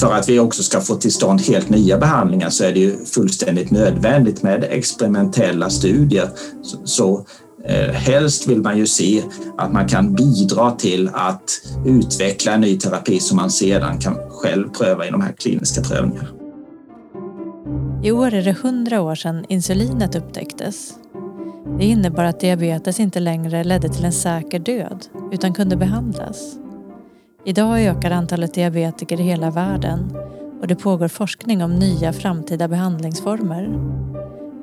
för att vi också ska få till stånd helt nya behandlingar så är det ju fullständigt nödvändigt med experimentella studier. Så, så eh, helst vill man ju se att man kan bidra till att utveckla en ny terapi som man sedan kan själv pröva i de här kliniska prövningarna. I år är det 100 år sedan insulinet upptäcktes. Det innebar att diabetes inte längre ledde till en säker död utan kunde behandlas. Idag ökar antalet diabetiker i hela världen och det pågår forskning om nya framtida behandlingsformer.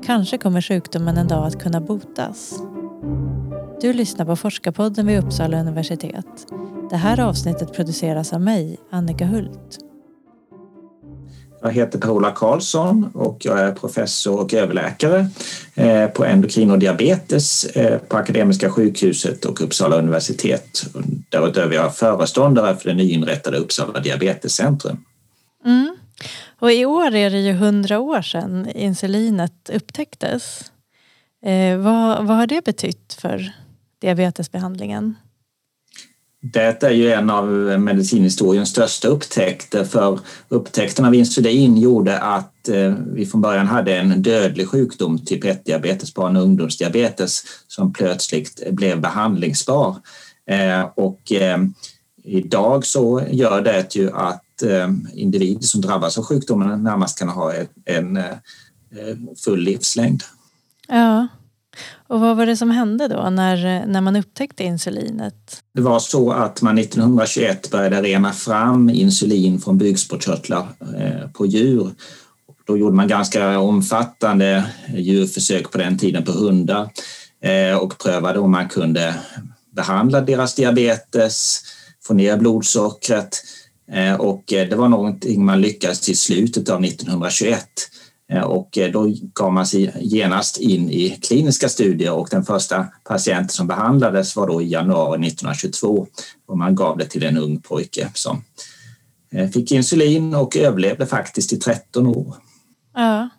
Kanske kommer sjukdomen en dag att kunna botas. Du lyssnar på Forskarpodden vid Uppsala universitet. Det här avsnittet produceras av mig, Annika Hult. Jag heter Per-Ola Karlsson och jag är professor och överläkare eh, på endokrin och diabetes eh, på Akademiska sjukhuset och Uppsala universitet. Därutöver är jag föreståndare för det nyinrättade Uppsala diabetescentrum. Mm. Och I år är det ju hundra år sedan insulinet upptäcktes. Eh, vad, vad har det betytt för diabetesbehandlingen? Det är ju en av medicinhistoriens största upptäckter för upptäckten av insulin gjorde att eh, vi från början hade en dödlig sjukdom, typ 1-diabetes, barn och ungdomsdiabetes, som plötsligt blev behandlingsbar. Eh, och eh, idag så gör det ju att individer som drabbas av sjukdomen närmast kan ha en full livslängd. Ja. Och vad var det som hände då när, när man upptäckte insulinet? Det var så att man 1921 började rena fram insulin från bukspottkörtlar eh, på djur. Då gjorde man ganska omfattande djurförsök på den tiden på hundar eh, och prövade om man kunde behandla deras diabetes, få ner blodsockret eh, och det var någonting man lyckades till slutet av 1921 och eh, då gav man sig genast in i kliniska studier och den första patienten som behandlades var då i januari 1922 och man gav det till en ung pojke som eh, fick insulin och överlevde faktiskt i 13 år. Ja,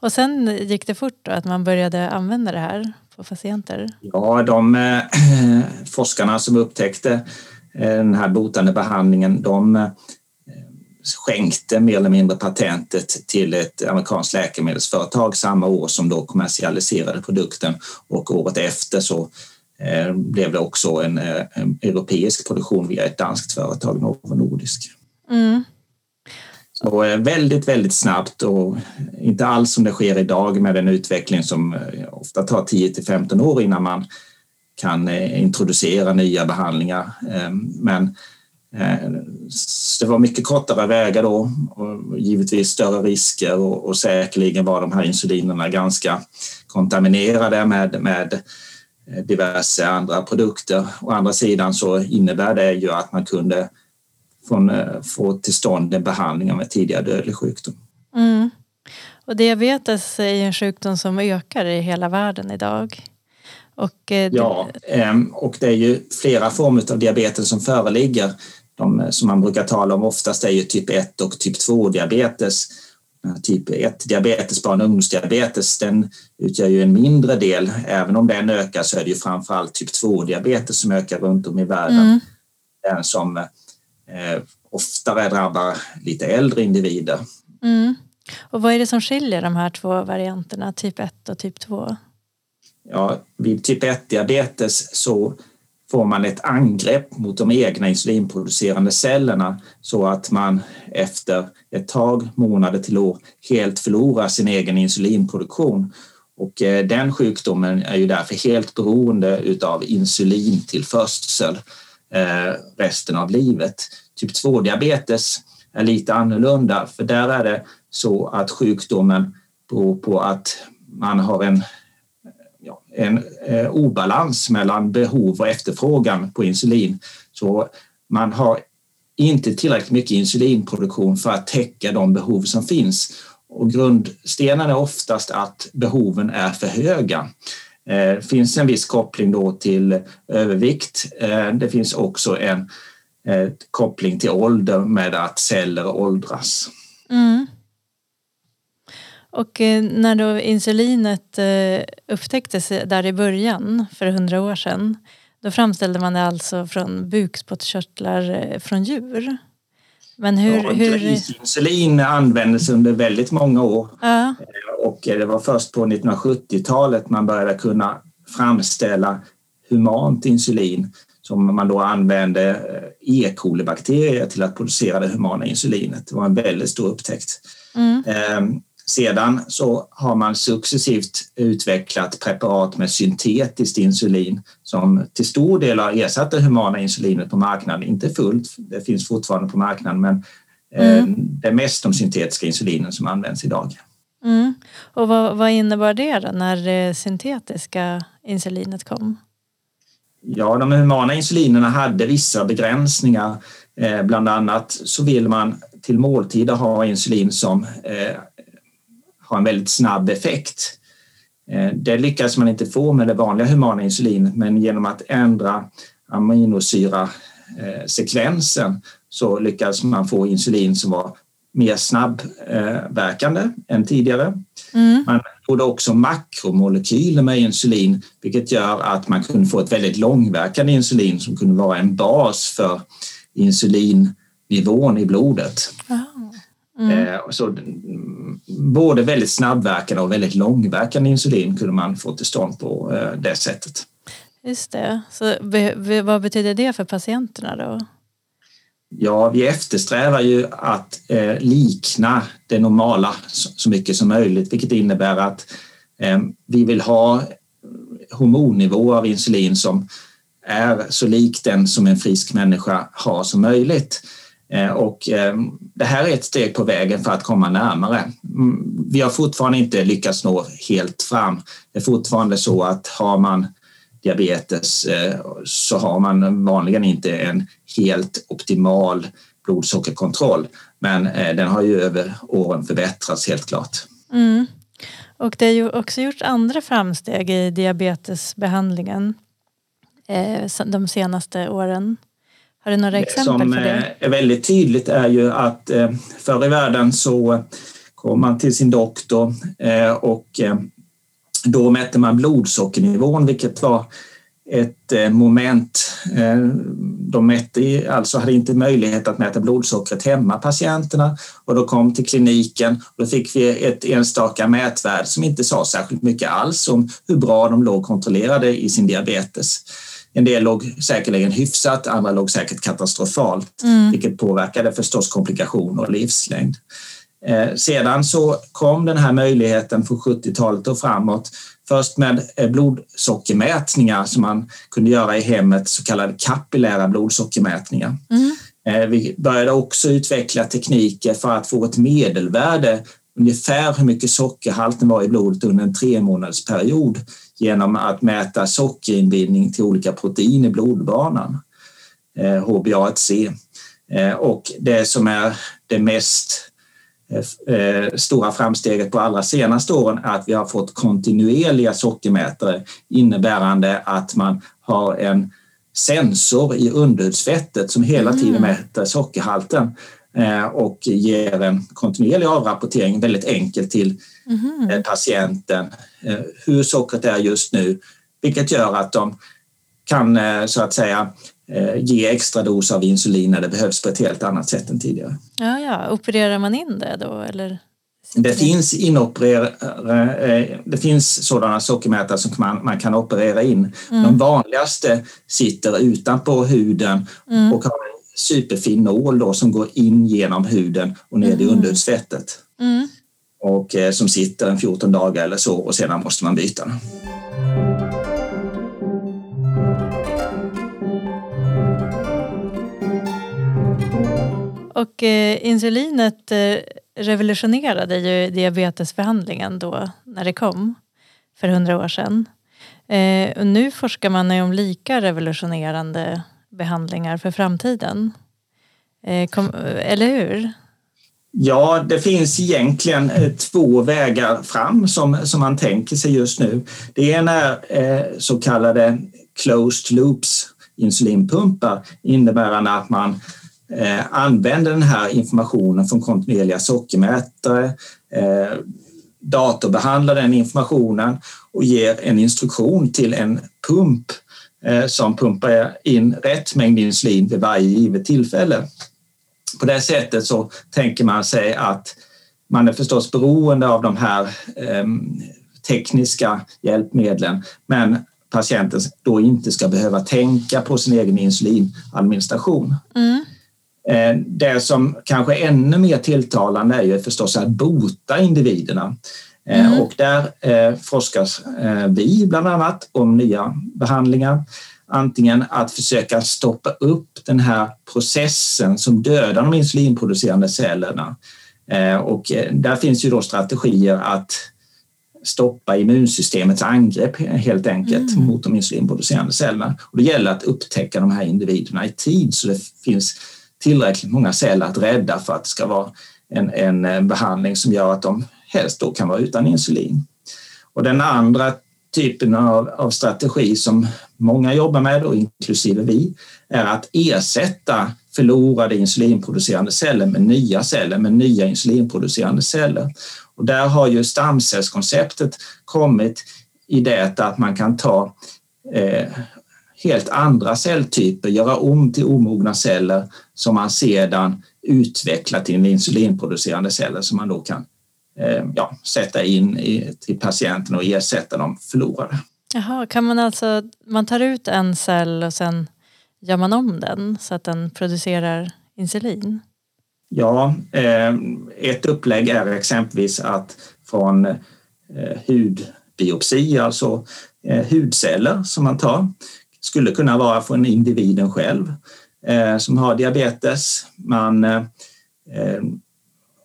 och sen gick det fort då att man började använda det här på patienter? Ja, de äh, forskarna som upptäckte den här botande behandlingen de skänkte mer eller mindre patentet till ett amerikanskt läkemedelsföretag samma år som då kommersialiserade produkten och året efter så eh, blev det också en, eh, en, europeisk produktion via ett danskt företag, Novo Nordisk. Mm. Så eh, väldigt, väldigt snabbt och inte alls som det sker idag med en utveckling som ofta tar 10 till 15 år innan man kan introducera nya behandlingar. Men Eh, det var mycket kortare vägar då och givetvis större risker och, och säkerligen var de här insulinerna ganska kontaminerade med, med diverse andra produkter. Å andra sidan så innebär det ju att man kunde från, eh, få till stånd en behandling av en tidigare dödlig sjukdom. Mm. Och diabetes är en sjukdom som ökar i hela världen idag. Och, eh, ja, ehm, och det är ju flera former av diabetes som föreligger de som man brukar tala om oftast är ju typ 1 och typ 2 diabetes. Typ 1 diabetes, barn och ungdomsdiabetes, den utgör ju en mindre del. Även om den ökar så är det ju framförallt typ 2 diabetes som ökar runt om i världen. Mm. Den som eh, oftare drabbar lite äldre individer. Mm. Och vad är det som skiljer de här två varianterna, typ 1 och typ 2? Ja, vid typ 1 diabetes så får man ett angrepp mot de egna insulinproducerande cellerna så att man efter ett tag, månader till år, helt förlorar sin egen insulinproduktion. Och eh, den sjukdomen är ju därför helt beroende utav insulintillförsel eh, resten av livet. Typ 2-diabetes är lite annorlunda för där är det så att sjukdomen beror på att man har en en eh, obalans mellan behov och efterfrågan på insulin. Så man har inte tillräckligt mycket insulinproduktion för att täcka de behov som finns. Och grundstenen är oftast att behoven är för höga. Det finns en viss koppling då till övervikt. Eh, det finns också en eh, koppling till ålder med att celler åldras. Mm. Och eh, när då insulinet eh, upptäcktes där i början för hundra år sedan då framställde man det alltså från bukspottkörtlar eh, från djur. Men hur... Ja, hur... Insulin användes under väldigt många år Ja. och det var först på 1970-talet man började kunna framställa humant insulin som man då använde E. coli-bakterier till att producera det humana insulinet. Det var en väldigt stor upptäckt. Mm. Eh, Sedan så har man successivt utvecklat preparat med syntetiskt insulin som till stor del har ersatt det humana insulinet på marknaden. Inte fullt, det finns fortfarande på marknaden men eh, Mm. det är mest de syntetiska insulinen som används idag. Mm. Och vad, vad innebar det då när det syntetiska insulinet kom? Ja, de humana insulinerna hade vissa begränsningar. Eh, bland annat så vill man till måltider ha insulin som eh, har en väldigt snabb effekt. Eh, det lyckas man inte få med det vanliga humana insulinet men genom att ändra aminosyrasekvensen så lyckas man få insulin som var mer snabbverkande än tidigare. Mm. Man gjorde också makromolekyler med insulin vilket gör att man kunde få ett väldigt långverkande insulin som kunde vara en bas för insulinnivån i blodet. Ah. Mm. Eh, Så, både väldigt snabbverkande och väldigt långverkande insulin kunde man få till stånd på eh, det sättet. Just det. Så vad betyder det för patienterna då? Ja, vi eftersträvar ju att eh, likna det normala så, mycket som möjligt vilket innebär att vi vill ha hormonnivå av insulin som är så lik den som en frisk människa har som möjligt. Eh, och eh, det här är ett steg på vägen för att komma närmare. Mm, vi har fortfarande inte lyckats nå helt fram. Det är fortfarande så att har man diabetes eh, så har man vanligen inte en helt optimal blodsockerkontroll. Men den har ju över åren förbättrats helt klart. Mm. Och det har ju också gjorts andra framsteg i diabetesbehandlingen de senaste åren. Har du några exempel som för det? eh, är väldigt tydligt är ju att eh, förr i världen så kom man till sin doktor eh, och eh, då mätte man blodsockernivån vilket var ett eh, moment. Eh, De mätte, alltså hade inte möjlighet att mäta blodsockret hemma, patienterna, och då kom till kliniken och då fick vi ett enstaka mätvärde som inte sa särskilt mycket alls om hur bra de låg kontrollerade i sin diabetes. En del låg säkerligen hyfsat, andra låg säkert katastrofalt, Mm. vilket påverkade förstås komplikationer och livslängd. Eh, Sedan så kom den här möjligheten från 70-talet och framåt. Först med eh, blodsockermätningar som man kunde göra i hemmet, så kallade kapillära blodsockermätningar. Mm. Eh, Vi började också utveckla tekniker för att få ett medelvärde, ungefär hur mycket sockerhalten var i blodet under en tre månaders period genom att mäta sockerinbindning till olika protein i blodbanan, eh, HbA1c. Eh, Och det som är det mest eh, stora framsteget på allra senaste åren är att vi har fått kontinuerliga sockermätare innebärande att man har en sensor i underhudsfettet som hela tiden mäter sockerhalten eh, och ger en kontinuerlig avrapportering väldigt enkelt till eh, patienten eh, hur sockret är just nu, vilket gör att de kan eh, så att säga eh, ge extra dos av insulin när det behövs på ett helt annat sätt än tidigare. Ja, ja. Opererar man in det då eller? Det finns, inoperera, eh, det finns sådana sockermätare som man, man kan operera in. De vanligaste sitter utanpå huden Mm. och har en superfin nål då som går in genom huden och ner i underhudsfettet. Mm. Och eh, som sitter en 14 dagar eller så och sedan måste man byta den. Och eh, insulinet eh, revolutionerade ju diabetesbehandlingen då när det kom för hundra år sedan. Eh, och nu forskar man ju om lika revolutionerande behandlingar för framtiden. Eh, kom, eller hur? Ja, det finns egentligen eh, två vägar fram som, som man tänker sig just nu. Det ena är eh, så kallade closed loops insulinpumpar innebärande att man eh, använder den här informationen från kontinuerliga sockermätare, eh, datorbehandlar den informationen och ger en instruktion till en pump eh, som pumpar in rätt mängd insulin vid varje givet tillfälle. på det sättet så tänker man sig att man är förstås beroende av de här eh, tekniska hjälpmedlen men patienten då inte ska behöva tänka på sin egen insulinadministration. Mm. Eh, det som kanske är ännu mer tilltalande är ju förstås att bota individerna. Eh, mm. Och där eh, forskas vi bland annat om nya behandlingar. Antingen att försöka stoppa upp den här processen som dödar de insulinproducerande cellerna. Och där finns ju då strategier att stoppa immunsystemets angrepp helt enkelt mm. mot de insulinproducerande cellerna. Och det gäller att upptäcka de här individerna i tid så det finns tillräckligt många celler att rädda för att det ska vara en, en behandling som gör att de helst då kan vara utan insulin. Och den andra typen av, av strategi som många jobbar med, och inklusive vi, är att ersätta förlorade insulinproducerande celler med nya celler, med nya insulinproducerande celler. Och där har ju stamcellskonceptet kommit i det att man kan ta eh, helt andra celltyper, göra om till omogna celler som man sedan utvecklar till insulinproducerande celler som man då kan ja, sätta in i, till patienten och ersätta de förlorade. Jaha, kan man alltså, man tar ut en cell och sen gör man om den så att den producerar insulin? Ja, eh, ett upplägg är exempelvis att från eh, hudbiopsi, alltså hudceller som man tar, skulle kunna vara från individen själv som har diabetes. Man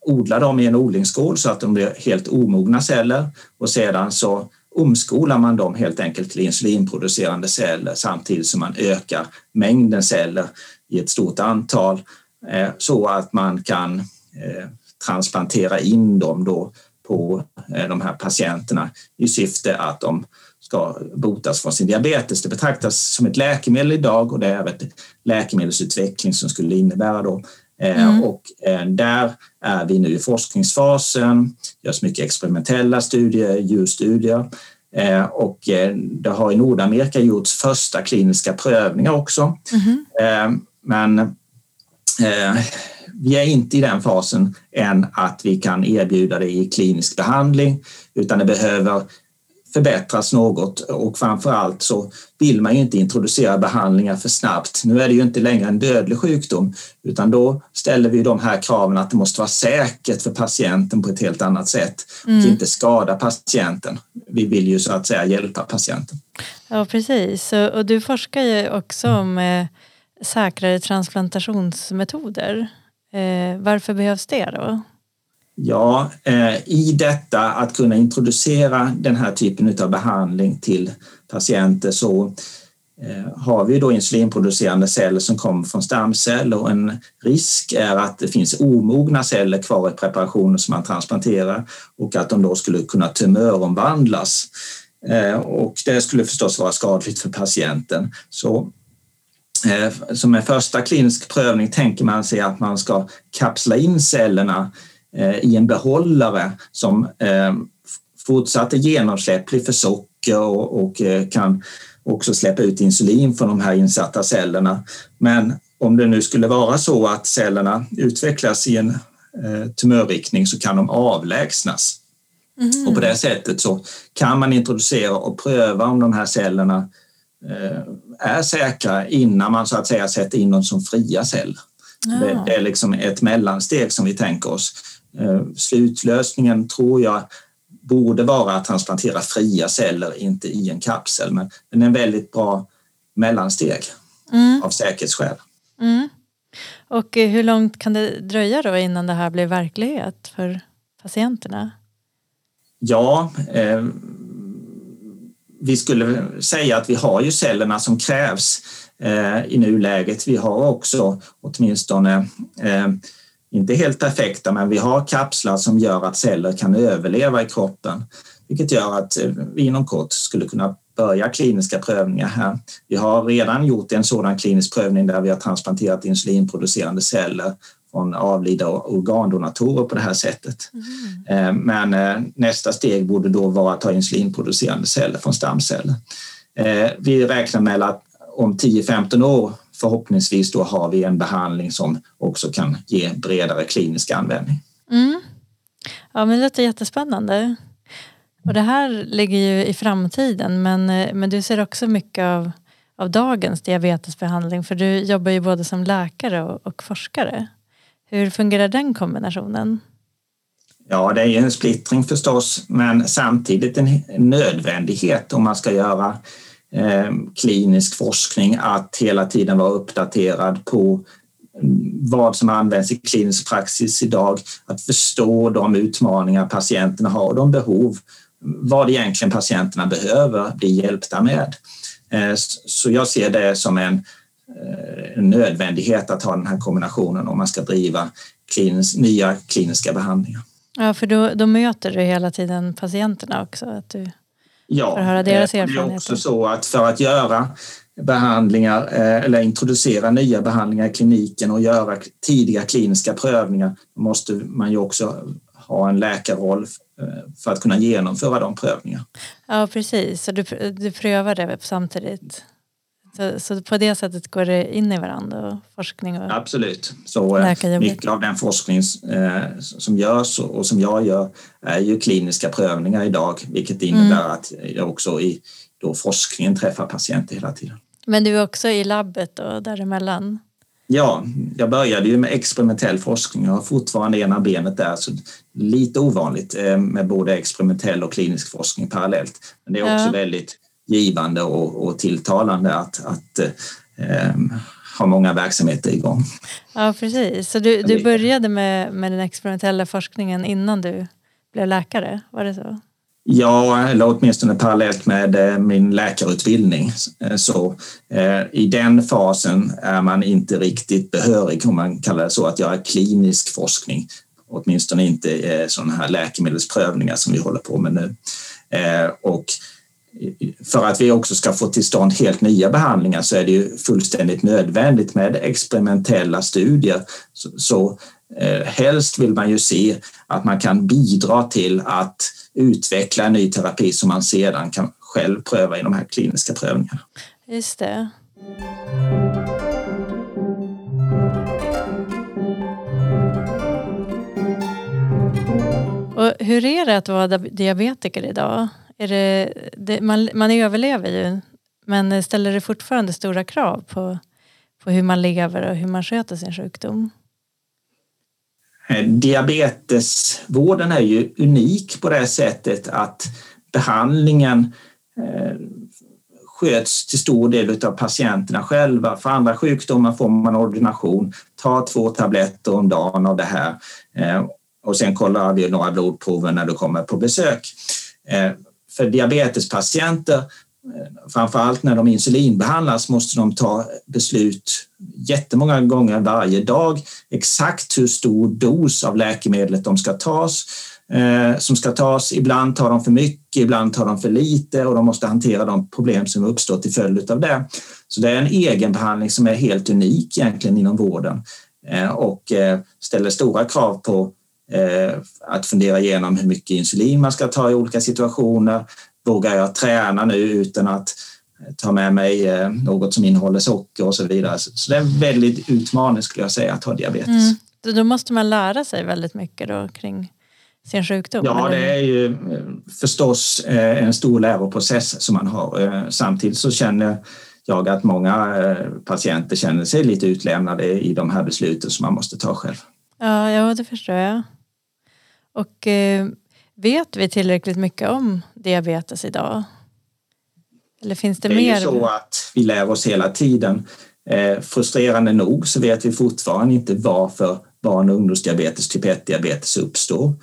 odlar dem i en odlingsskål så att de blir helt omogna celler och sedan så omskolar man dem helt enkelt till insulinproducerande celler samtidigt som man ökar mängden celler i ett stort antal eh, så att man kan eh, transplantera in dem då på eh, de här patienterna i syfte att de ska botas från sin diabetes. Det betraktas som ett läkemedel idag och det är ett läkemedelsutveckling som skulle innebära då Mm. Och där är vi nu i forskningsfasen, Det görs mycket experimentella studier, djurstudier Eh, och eh, det har i Nordamerika gjorts första kliniska prövningar också. Mm. Men vi är inte i den fasen än att vi kan erbjuda det i klinisk behandling utan det behöver förbättras något och framför allt så vill man ju inte introducera behandlingar för snabbt. Nu är det ju inte längre en dödlig sjukdom utan då ställer vi de här kraven att det måste vara säkert för patienten på ett helt annat sätt mm. och inte skada patienten. Vi vill ju så att säga hjälpa patienten. Ja precis och du forskar ju också om eh, säkrare transplantationsmetoder. Eh, varför behövs det då? Ja, eh, i detta att kunna introducera den här typen av behandling till patienter så eh, har vi då insulinproducerande celler som kommer från stamceller och en risk är att det finns omogna celler kvar i preparationen som man transplanterar och att de då skulle kunna tumöromvandlas. Eh, och det skulle förstås vara skadligt för patienten. Så som en första klinisk prövning tänker man sig att man ska kapsla in cellerna i en behållare som eh, fortsatt är genomsläpplig för socker och, och eh, kan också släppa ut insulin från de här insatta cellerna. Men om det nu skulle vara så att cellerna utvecklas i en tumörriktning så kan de avlägsnas. Mm. Och på det sättet så kan man introducera och pröva om de här cellerna är säkra innan man så att säga sätter in dem som fria celler. Ja. Det är liksom ett mellansteg som vi tänker oss. Eh, slutlösningen tror jag borde vara att transplantera fria celler, inte i en kapsel. Men den är en väldigt bra mellansteg mm. av säkerhetsskäl. Mm. Och eh, hur långt kan det dröja då innan det här blir verklighet för patienterna? Ja, eh, vi skulle säga att vi har ju cellerna som krävs eh, i nuläget. Vi har också åtminstone eh, inte helt perfekta, men vi har kapslar som gör att celler kan överleva i kroppen, vilket gör att eh, vi inom kort skulle kunna börja kliniska prövningar här. Vi har redan gjort en sådan klinisk prövning där vi har transplanterat insulinproducerande celler från avlidna organdonatorer på det här sättet. Mm. Eh, men eh, nästa steg borde då vara att ta insulinproducerande celler från stamceller. Vi räknar med att om 10-15 år förhoppningsvis då har vi en behandling som också kan ge bredare klinisk användning. Mm. Ja, men det låter jättespännande. Och det här ligger ju i framtiden men, men du ser också mycket av, av dagens diabetesbehandling för du jobbar ju både som läkare och, och forskare. Hur fungerar den kombinationen? Ja, det är ju en splittring förstås, men samtidigt en nödvändighet om man ska göra eh, Eh, klinisk forskning att hela tiden vara uppdaterad på vad som används i klinisk praxis idag, att förstå de utmaningar patienterna har och de behov, vad egentligen patienterna behöver bli hjälpta med. Eh, så jag ser det som en, eh, en nödvändighet att ha den här kombinationen om man ska driva klinisk, nya kliniska behandlingar. Ja, för då, då möter du hela tiden patienterna också? Att du ja, får höra deras erfarenheter. det är också så att för att göra behandlingar eh, eller introducera nya behandlingar i kliniken och göra tidiga kliniska prövningar måste man ju också ha en läkarroll eh, för att kunna genomföra de prövningarna. Ja precis, så du, du prövar det samtidigt? Så, så, på det sättet går det in i varandra, och forskning och Absolut. Så eh, mycket av den forskning eh, som görs och som jag gör är ju kliniska prövningar idag, vilket innebär mm. att jag också i då forskningen träffar patienter hela tiden. Men du är också i labbet och däremellan? Ja, jag började ju med experimentell forskning. Jag har fortfarande ena benet där, så lite ovanligt eh, med både experimentell och klinisk forskning parallellt. Men det är också ja. väldigt givande och, och tilltalande att, att eh, ha många verksamheter igång. Ja, precis. Så du, du började med, med den experimentella forskningen innan du blev läkare, var det så? Ja, eller åtminstone parallellt med eh, min läkarutbildning. Eh, så eh, i den fasen är man inte riktigt behörig, om man kallar det så, att göra klinisk forskning. Åtminstone inte sådana här läkemedelsprövningar som vi håller på med nu. Och för att vi också ska få till stånd helt nya behandlingar så är det ju fullständigt nödvändigt med experimentella studier. Så, så eh, helst vill man ju se att man kan bidra till att utveckla en ny terapi som man sedan kan själv pröva i de här kliniska prövningarna. Just det. Och hur är det att vara diabetiker idag? Är det, det, man, man överlever ju men ställer det fortfarande stora krav på, på hur man lever och hur man sköter sin sjukdom? Eh, diabetesvården är ju unik på det sättet att behandlingen eh, sköts till stor del av patienterna själva. För andra sjukdomar får man ordination, ta två tabletter om dagen av det här eh, och sen kollar vi några blodprover när du kommer på besök för diabetespatienter, eh, framför allt när de insulinbehandlas, måste de ta beslut jättemånga gånger varje dag exakt hur stor dos av läkemedlet de ska tas eh, som ska tas. Ibland tar de för mycket, ibland tar de för lite och de måste hantera de problem som uppstår till följd av det. Så det är en egenbehandling som är helt unik egentligen inom vården eh, och ställer stora krav på att fundera igenom hur mycket insulin man ska ta i olika situationer. Vågar jag träna nu utan att ta med mig eh, något som innehåller socker och så vidare. Så det är en väldigt utmaning skulle jag säga att ha diabetes. Mm. Då måste man lära sig väldigt mycket då kring sin sjukdom? Ja, det är ju eh, förstås en stor läroprocess som man har. Samtidigt så känner jag att många patienter känner sig lite utlämnade i de här besluten som man måste ta själv. Ja, ja det förstår jag. Och eh, vet vi tillräckligt mycket om diabetes idag? Eller finns det, det mer? Det är ju så att vi lär oss hela tiden. Eh, frustrerande nog så vet vi fortfarande inte varför barn och ungdomsdiabetes, typ 1-diabetes uppstår.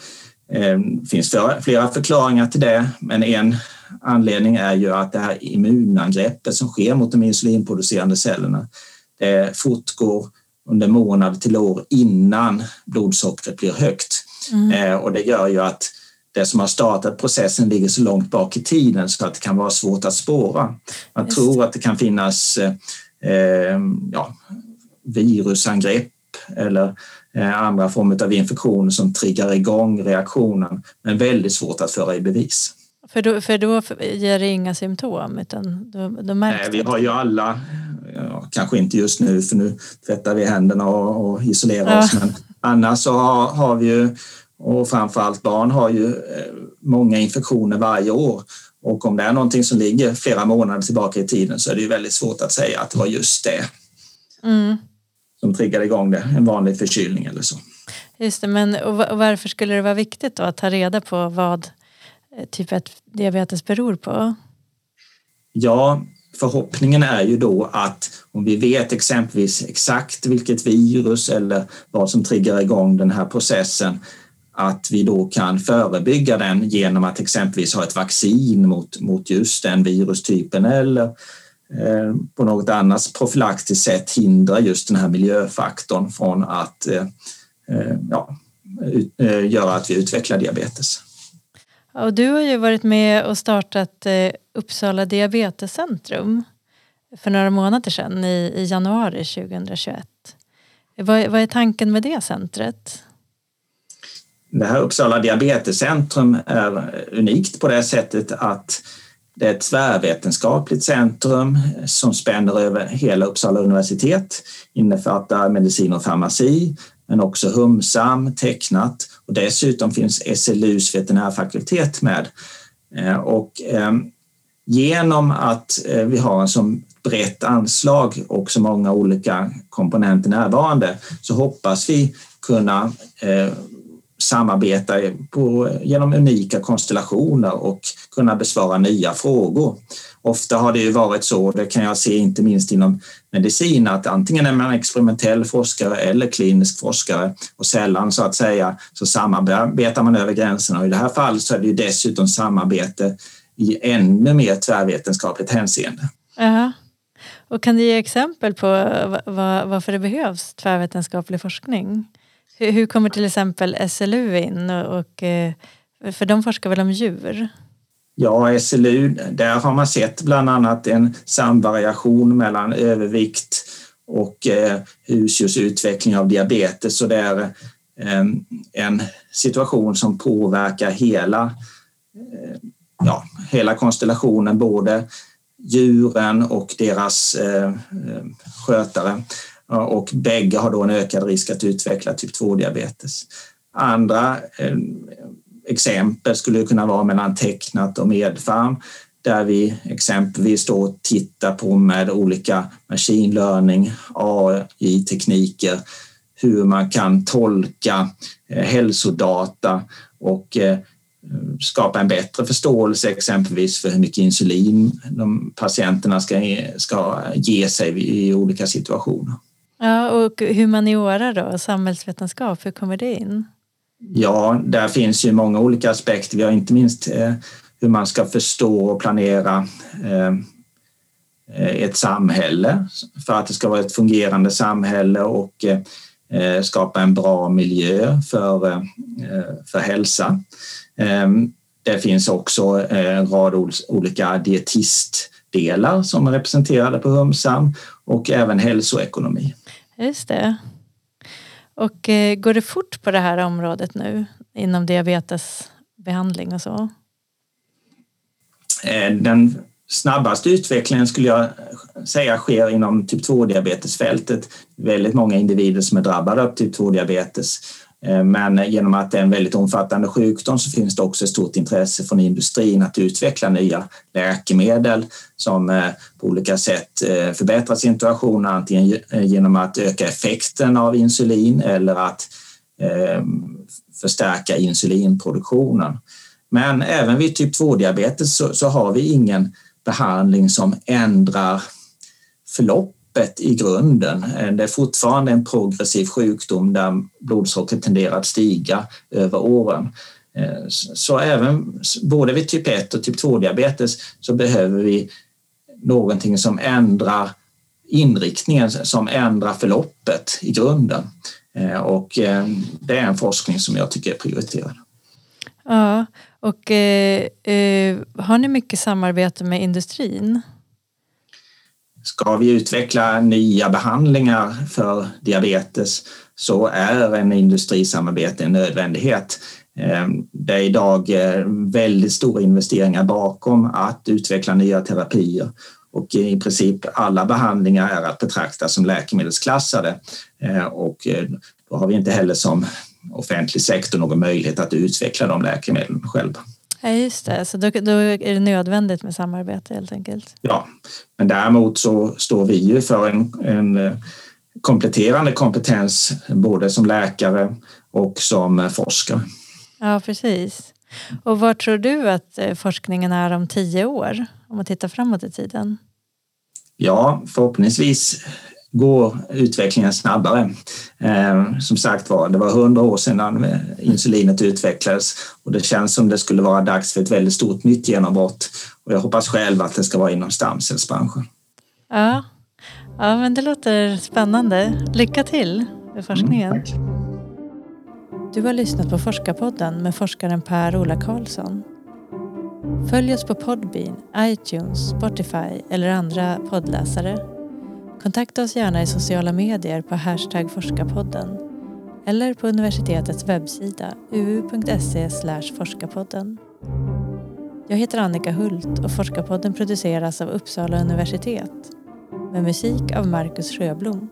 Eh, det finns flera förklaringar till det, men en anledning är ju att det här immunangreppet som sker mot de insulinproducerande cellerna det fortgår under månader till år innan blodsockret blir högt. Mm. Eh, och det gör ju att det som har startat processen ligger så långt bak i tiden så att det kan vara svårt att spåra. Man Just. tror att det kan finnas eh, ja, virusangrepp eller eh, andra former av infektioner som triggar igång reaktionen, men väldigt svårt att föra i bevis. För då, för då ger det inga symptom utan då, då Nej, vi har ju alla, ja, kanske inte just nu för nu tvättar vi händerna och, och isolerar ja. oss, men annars så har, har vi ju och framförallt barn har ju eh, många infektioner varje år och om det är någonting som ligger flera månader tillbaka i tiden så är det ju väldigt svårt att säga att det var just det mm. som triggade igång det, en vanlig förkylning eller så. Just det, men och varför skulle det vara viktigt då att ta reda på vad eh, typ 1 diabetes beror på? Ja, förhoppningen är ju då att om vi vet exempelvis exakt vilket virus eller vad som triggar igång den här processen att vi då kan förebygga den genom att exempelvis ha ett vaccin mot, mot just den virustypen eller eh, på något annat profylaktiskt sätt hindra just den här miljöfaktorn från att eh, eh ja, ut, eh, göra att vi utvecklar diabetes. Och du har ju varit med och startat eh, Uppsala diabetescentrum för några månader sedan i, i januari 2021. Vad, vad är tanken med det centret? Det här Uppsala diabetescentrum är unikt på det sättet att det är ett tvärvetenskapligt centrum som spänner över hela Uppsala universitet, innefattar medicin och farmaci, men också Humsam, tecknat och dessutom finns SLUs veterinärfakultet med. Eh, och ehm, genom att eh, vi har en så brett anslag och så många olika komponenter närvarande så hoppas vi kunna eh, samarbeta på, genom unika konstellationer och kunna besvara nya frågor. Ofta har det ju varit så, och det kan jag se inte minst inom medicin, att antingen är man experimentell forskare eller klinisk forskare och sällan så att säga så samarbetar man över gränserna och i det här fallet så är det ju dessutom samarbete i ännu mer tvärvetenskapligt hänseende. Uh Och kan du ge exempel på varför det behövs tvärvetenskaplig forskning? Hur kommer till exempel SLU in? Och, eh, för de forskar väl om djur? Ja, SLU, där har man sett bland annat en samvariation mellan övervikt och eh, husdjursutveckling av diabetes. Så det är eh, en situation som påverkar hela, eh, ja, hela konstellationen, både djuren och deras eh, skötare och bägge har då en ökad risk att utveckla typ 2-diabetes. Andra eh, exempel skulle kunna vara mellan tecknat och medfarm där vi exempelvis då tittar på med olika machine learning, AI-tekniker, hur man kan tolka eh, hälsodata och eh, skapa en bättre förståelse exempelvis för hur mycket insulin de patienterna ska, ska ge sig i olika situationer. Ja, och humaniora då, samhällsvetenskap, hur kommer det in? Ja, där finns ju många olika aspekter. Vi har inte minst eh, hur man ska förstå och planera eh, eh, ett samhälle för att det ska vara ett fungerande samhälle och skapa en bra miljö för, för hälsa. Ehm, det finns också en rad olika dietistdelar som är representerade på Humsam och även hälsoekonomi. Just det. Och eh, går det fort på det här området nu inom diabetesbehandling och så? Eh, den snabbaste utvecklingen skulle jag säga sker inom typ 2-diabetesfältet. Väldigt många individer som är drabbade av typ 2-diabetes Eh, men genom att det är en väldigt omfattande sjukdom så finns det också ett stort intresse från industrin att utveckla nya läkemedel som eh, på olika sätt eh, förbättrar situationen, antingen genom att öka effekten av insulin eller att förstärka insulinproduktionen. Men även vid typ 2-diabetes så har vi ingen behandling som ändrar förlopp öppet i grunden. Eh, det är fortfarande en progressiv sjukdom där blodsockret tenderar att stiga över åren. Eh, så även både vid typ 1 och typ 2-diabetes så behöver vi någonting som ändrar inriktningen, som ändrar förloppet i grunden. Eh, och det är en forskning som jag tycker är prioriterad. Ja, och eh, har ni mycket samarbete med industrin? Ska vi utveckla nya behandlingar för diabetes så är en industrisamarbete en nödvändighet. Ehm, det är idag eh, väldigt stora investeringar bakom att utveckla nya terapier och i princip alla behandlingar är att betrakta som läkemedelsklassade ehm, och eh, då har vi inte heller som offentlig sektor någon möjlighet att utveckla de läkemedlen själva. Ja, just det. Så då, då, är det nödvändigt med samarbete helt enkelt? Ja, men däremot så står vi ju för en, en kompletterande kompetens både som läkare och som forskare. Ja, precis. Och var tror du att eh, forskningen är om tio år? Om man tittar framåt i tiden? Ja, förhoppningsvis går utvecklingen snabbare. Eh, som sagt var, det var hundra år sedan insulinet utvecklades och det känns som det skulle vara dags för ett väldigt stort nytt genombrott. Och jag hoppas själv att det ska vara inom stamcellsbranschen. Ja. ja, men det låter spännande. Lycka till med forskningen. Mm. Du har lyssnat på Forskarpodden med forskaren Per-Ola Karlsson. Följ oss på Podbean, iTunes, Spotify eller andra poddläsare. Kontakta oss gärna i sociala medier på hashtag forskarpodden eller på universitetets webbsida uu.se forskarpodden. Jag heter Annika Hult och Forskarpodden produceras av Uppsala universitet med musik av Marcus Sjöblom.